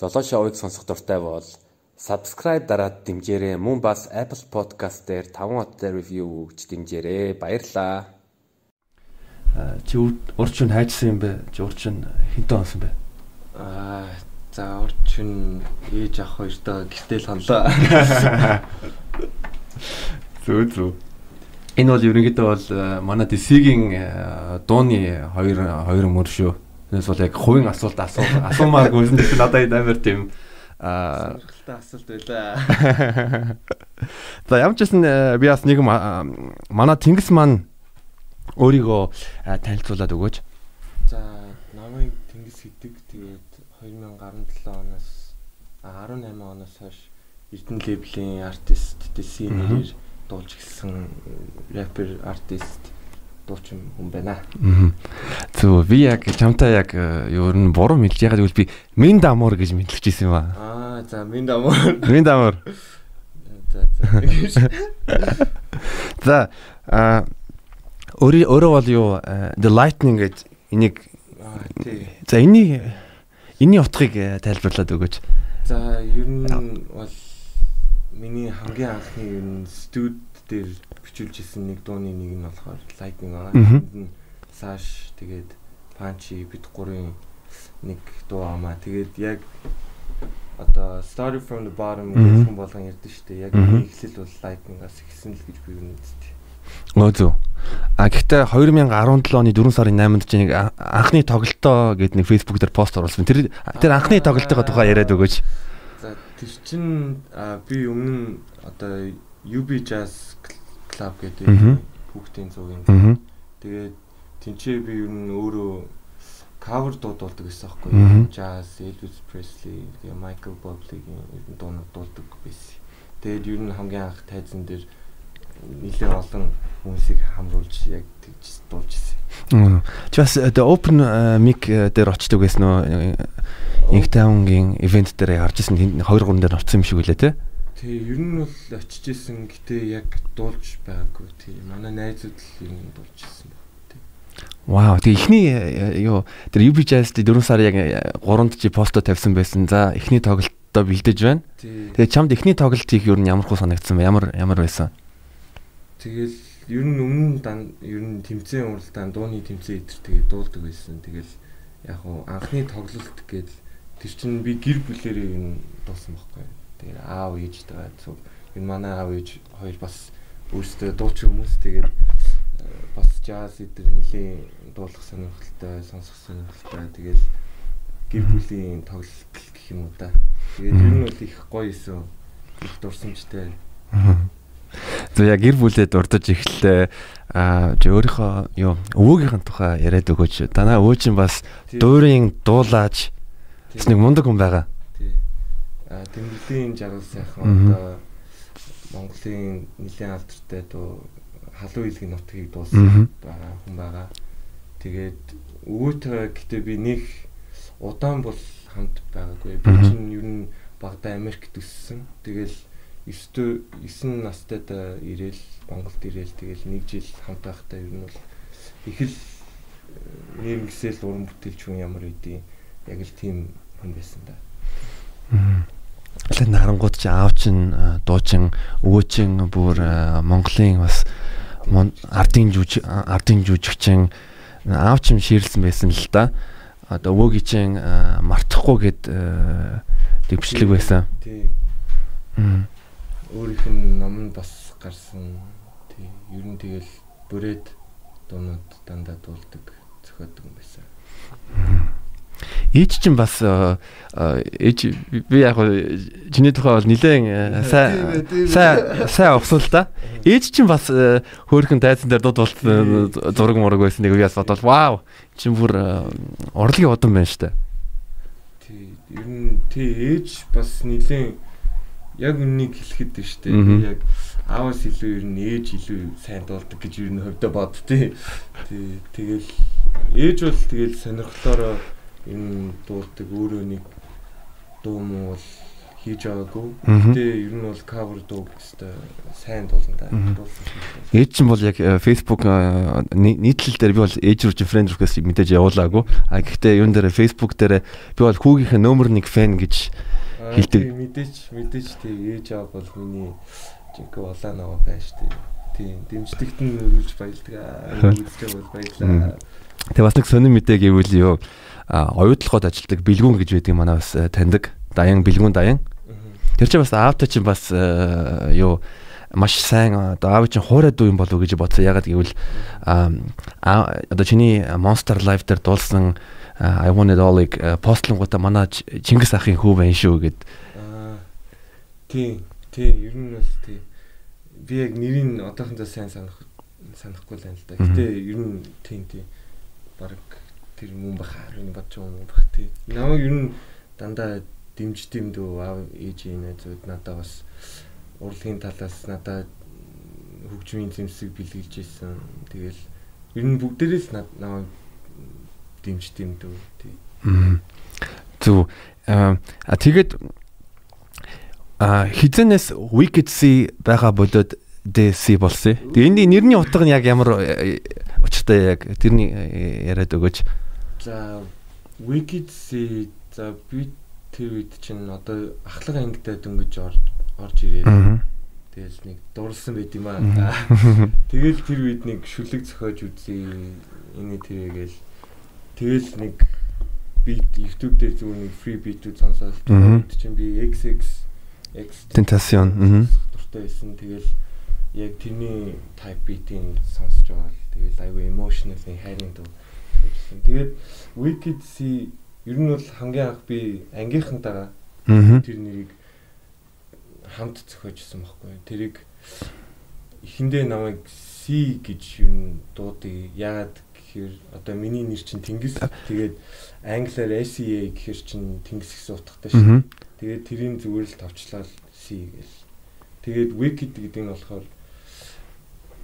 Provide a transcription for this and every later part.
Золошоо уйг сонсох дуртай бол subscribe дараад дэмжээрэй. Мөн бас Apple Podcast дээр 5 хоттой review өгч дэмжээрэй. Баярлаа. Чи урчин хайжсан юм бэ? Чи урчин хинтээ онсон бэ? Аа за урчин ээж ах хоёртоо гэртэл хонлоо. Зөө зөө. Энэ бол ерөнхийдөө бол манай DC-гийн дууны хоёр хоёр мөр шүү. Тэрнээс бол яг хувийн асуулт асуу асуумааргүй юм чинь надад амар тийм аа асуулт байлаа. За ямар ч гэсэн би бас нэг манай Тэнгис маань өөрийгөө танилцуулаад өгөөч. За намайг Тэнгис гэдэг тэгээд 2017 оноос 18 оноос хойш Эрдэнэ лейблийн артист DC нэрээр дуулж гисэн рэпер артист дуучин хүн байна. Зөв би яг чамтай яг юу н буруу мэдж ягаад гэвэл би Мин дамуур гэж мэдлэж ирсэн юм аа. Аа за Мин дамуур. Мин дамуур. За за. За а өөрөө өөрөө бол юу The Lightning гэж энийг За энэний энэний утгыг тайлбарлаад өгөөч. За ер нь бол миний хамгийн анхны ер нь студ дээр бичүүлж исэн нэг дууны нэг нь болохоор Lightning аа. Энд нь Sash тэгээд Punchy бид гурийн нэг дуу амаа. Тэгээд яг одоо Started from the bottom гэх юм болгон ярьдэн штэ. Яг энэ эхлэл бол Lightning-аас эхэлсэн л гэж би нэгтэй. Өө зөв. А гэхдээ 2017 оны 4 сарын 8-нд чи нэг анхны тоглолтоо гэдэг нэг Facebook дээр пост оруулсан. Тэр тэр анхны тоглолтын тухай яриад өгөөч. За тэр чин би өмнө одоо UB Jazz Club гэдэг хүүхдийн зуугийн. Тэгээд тэнцээ би ер нь өөрөө кавер дуудуулдаг гэсэн аахгүй. Jazz, Elvis Presley, Michael Bublé-гийн ер нь дуунууд дуулдаг байсан. Тэгээд ер нь хамгийн анх тайзан дээр нэлээд олон хүмүүсийг хамруулж яг тэгж дуулж ирсэн. Чи бас the open mic дээр очдог байсан уу? Inktown-гийн ивент дээр харж ирсэн 2 3 дээр очсон юм шиг үлээ те? Тий, ер нь бол очиж исэн гэтээ яг дуулж байгаагүй. Тий, манай найзууд л ер нь дуулж исэн. Вау, тэг ихний юу тэр UB Jazz 4 сар яг 3-нд чи посто тавьсан байсан. За, ихний тоглолтоо бэлдэж байна. Тэгээ чамд ихний тоглолт хийх ер нь ямар хөө санагдсан бэ? Ямар ямар байсан? Тэгэл ер нь өмнө дан ер нь тэмцээн уралдаан дууны тэмцээн идэр тэгээ дуулдаг байсан. Тэгэл яг уу анхны тоглолт гээд тэр чинь би гэр бүлэрээ ер нь дуусан байхгүй. Тэгээд аав ээжтэйгээ зөв энэ манай аав ээж хоёр бас өөрсдөө дуучин хүмүүс тэгээд бас jazz эдэр нэлийн дуулах сонирхолтой, сонсох сонирхолтой тэгээд гэр бүлийн тоглолт гэх юм уу да. Тэгээд ер нь бол их гоё исэн. Их дурсамжтай. За яг гэр бүлээ дурдж эхэллээ. Аа чи өөрийнхөө юу өвөөгийнхэн тухай яриад өгөөч. Танаа өвөө чинь бас дуурийн дуулаач нэг мундаг хүн байгаа тэмдэглэлийн жаргал сайхан одоо Монголын нэлийн алдартай дуу халуун илгийн нутгийг дуусан байгаа хүн байгаа. Тэгээд өвөөтэй гэтээ би нэг удаан бол хамт байгаагүй. Би чинь ер нь багада Америкт өссөн. Тэгэл 9 9 настайдаа ирээл Монголд ирээл тэгэл нэг жил хамт байхдаа ер нь бол их л нэрнгэсэл уран бүтээлч хүн ямар идэв яг л тийм хүн байсан да. Аа Лэн харангууд чи аав чин дуучин өвөөчин бүр Монголын бас ардын жүж ардын жүжигчин аав чин ширлсэн байсан л да. Одоо өвөөгийн чин мартахгүй гэд төвчлэг байсан. Тий. Өөрийнх нь ном нь бас гарсан. Тий. Ер нь тэгэл бүрээд дуунууд дандаа дуулдаг зохиодог юм байсан. Ээж чинь бас ээж би яг чиний тухай бол нилээн сайн сайн сайн авсан л да. Ээж чинь бас хөөхөн тайзан дээр дууд болт зураг мураг байсан нэг үеэс бодвол вау чинь бүр орлогийн удам байна штэ. Тий, ер нь тий ээж бас нилээн яг үннийг хэлэхэд штэ. Яг аавас илүү ер нь ээж илүү сайн дуулдаг гэж ер нь хөвдө бод тий. Тий, тэгэл ээж бол тэгэл сонирхлоороо энэ дуулдаг өөрөө нэг дуу муу бол хийж байгаагүй. Гэтэ ер нь бол cover дуу гэхэлээ сайн дуулна да. Ээж чинь бол яг э, Facebook э, нийтлэл дээр би бол ээж рүү фрэнд реквест мэдээж явуулаагүй. А гэхдээ юун дээр Facebook дээр би бол хүүгийнхээ номер 1 фэн гэж Аа, Хэлдэг. тий, мэдээч мэдээч тий ээж аав бол миний жинхэнэ улаан аваа шүү дээ. Тийм дэмждэгт нь өргөж баялдаг. Үздэг бол баялаа. Тэгээ бас нэг сонир мэдээ гэвэл юу а, оюутлахад ажилдаг бэлгүүн гэж байдаг манай бас э, таньдаг. Даян бэлгүүн даян. Тэр чинь бас аавтай чинь бас э, юу маш сайн одоо аав чинь хуурай дүү юм болов уу гэж бодсон. Ягаад гэвэл одоо чиний Monster Live дээр дуулсан I want it all-ыг э, постлонгуудаа манай Чингис ахын хүү байна шүү гэд. Аа. Тий, тий, ер нь бол тий. Би яг нэрийг одоохондоо сайн санах санахгүй л байна л да. Гэтэ ер нь тий, тий. Бараг тэр мөн баха энэ бодож байгаа юм бах тий. Намайг ер нь дандаа дэмжд юм дөө аав ээжийн найзууд надад бас урлагийн талаас надад хөгжмийн зэмсэг бэлгэлж ирсэн. Тэгэл ер нь бүгдээрээс над- намайг дэмжд юм дөө тий. Мгм. Зүг а, тэгээд а хизэнээс Wicked Sea байгаа бодоод DC болсон. Тэгээ энэ нэрний утга нь яг ямар э, учиртай яг тэрний э, яриад өгөөч. За Wicked Sea за би тэр үед чинь одоо ахлах ангидаа дөнгөж орж орж ирээ. Тэгэл нэг дурлсан байт юм аа. Тэгэл тэр үед нэг шүлэг зохиож үзье. Энэ тэрэгэл тэгэл нэг бит YouTube дээр зүгээр нэг free beat-үүд сонсоод чинь би XX X Tentacion. Дуртай байсан. Тэгэл яг тэрний type beat-ийг сонсож байгаа л тэгэл аюу emotional-ийн хайрын дуу. Тэгээд Wicked Sea ер нь бол хамгийн анх би ангийнхантайгаа Аа. тэр нэрийг хамт зохиожсэн байхгүй. Тэрийг эхэндээ намайг C гэж юу н дуудыг яагаад гэхээр одоо миний нэр чинь Тэнгис тэгээд англиар SEA гэхээр чинь Тэнгис гэсэн утгатай шүү. Тэгээд тэрийн зүгээр л тавчлаад C гэл. Тэгээд wicked гэдэг нь болохоор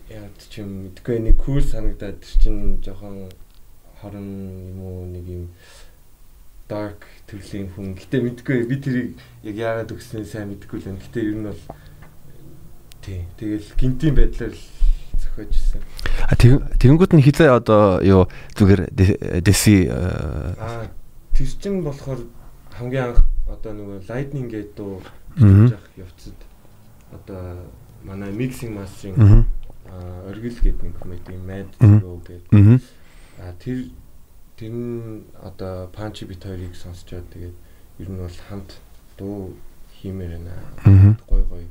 яад ч юм мэдгүй нэг cool санагдаад тэр чинь жоохон хорон юм уу нэг юм dark төрлийн хүн. Гэтэ мэдгүй би тэрийг яг яагаад өгснээ сайн мэдгүй л байна. Гэтэ ер нь бол тий. Тэгэл гинтийн байдлаар л зохиожсэн. А тэг- тэгэнгүүт нь хизээ одоо юу зүгээр DC Аа тэр чинь болохоор хамгийн анх одоо нөгөө lightning gate дуу явах явцад одоо манай mixing mastering оргил гэдэг нэг комеди mad zero гэдэг. Аа. а тэр тэр нь одоо панчи бит хоёрыг сонсчоод тэгээд ер нь бол хамт дуу хиймээр байна. Гой гой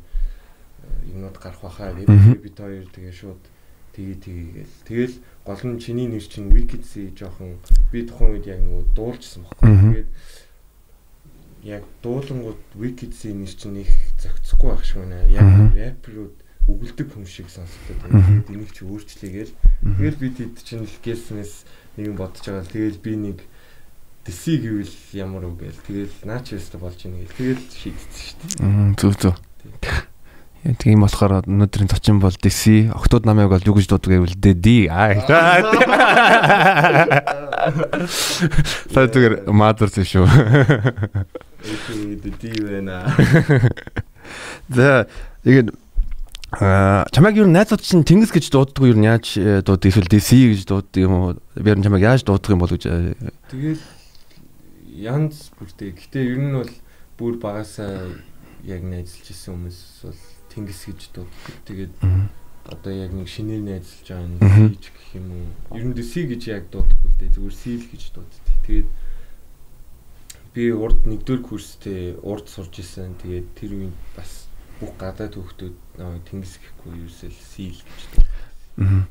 юмнууд гарах бахаа Мгм. гэдэг бит хоёр тэгээ шууд тэгээ тэгээл тэгэл гол нь чиний нэр чинь wicked sea жоохон би тухайн үед яг нөгөө дуулжсан баггүй тэгээд яг дуулангууд wicked sea нэр чинь их зохицохгүй байх шиг байна. Яг рэперүүд өгөлдөг хүн шиг байна. Тэгээд энийг чи өөрчлөгээл тэгэл би тэд чинь л гэлснээс нэг юм бодож байгаа тэгэл би нэг Дэси гэвэл ямар үг гээл тэгэл наач яста болж ийн гээл тэгэл шийдсэн шүү дээ. Зүг зүг. Яа, Тийм болохоор өнөөдрийн зочин бол DC, октод намайг бол юу гэж дууддаг гэвэл Дэди. Аа. Сая зүгээр маадэрсэн шүү. Эки дэди байна. За, igen Аа чамайг юу найзууд чинь Тэнгис гэж дууддаг юу яаж э, дууддаг эсвэл DC гэж дууддаг юм уу? Би ер нь чамайг яаж дууддаг юм бол гэж э, Тэгэл янз бүртэй. Гэтэ ер нь бол бүр багасаа яг найзалж исэн хүмүүс бол тэнгис гэж дууддаг. Тэгээд одоо яг нэг шинээр найзалж байгаа нь хийж гэх юм уу. Ер нь дэси гэж яг дуудахгүй л дээ. Зүгээр сил гэж дууддаг. Тэгээд би урд нэгдүгээр курстэй урд сурж исэн. Тэгээд тэр үед бас бүх гадаад хүүхдүүд тэнгис гэхгүй юусэл сил гэж мгм.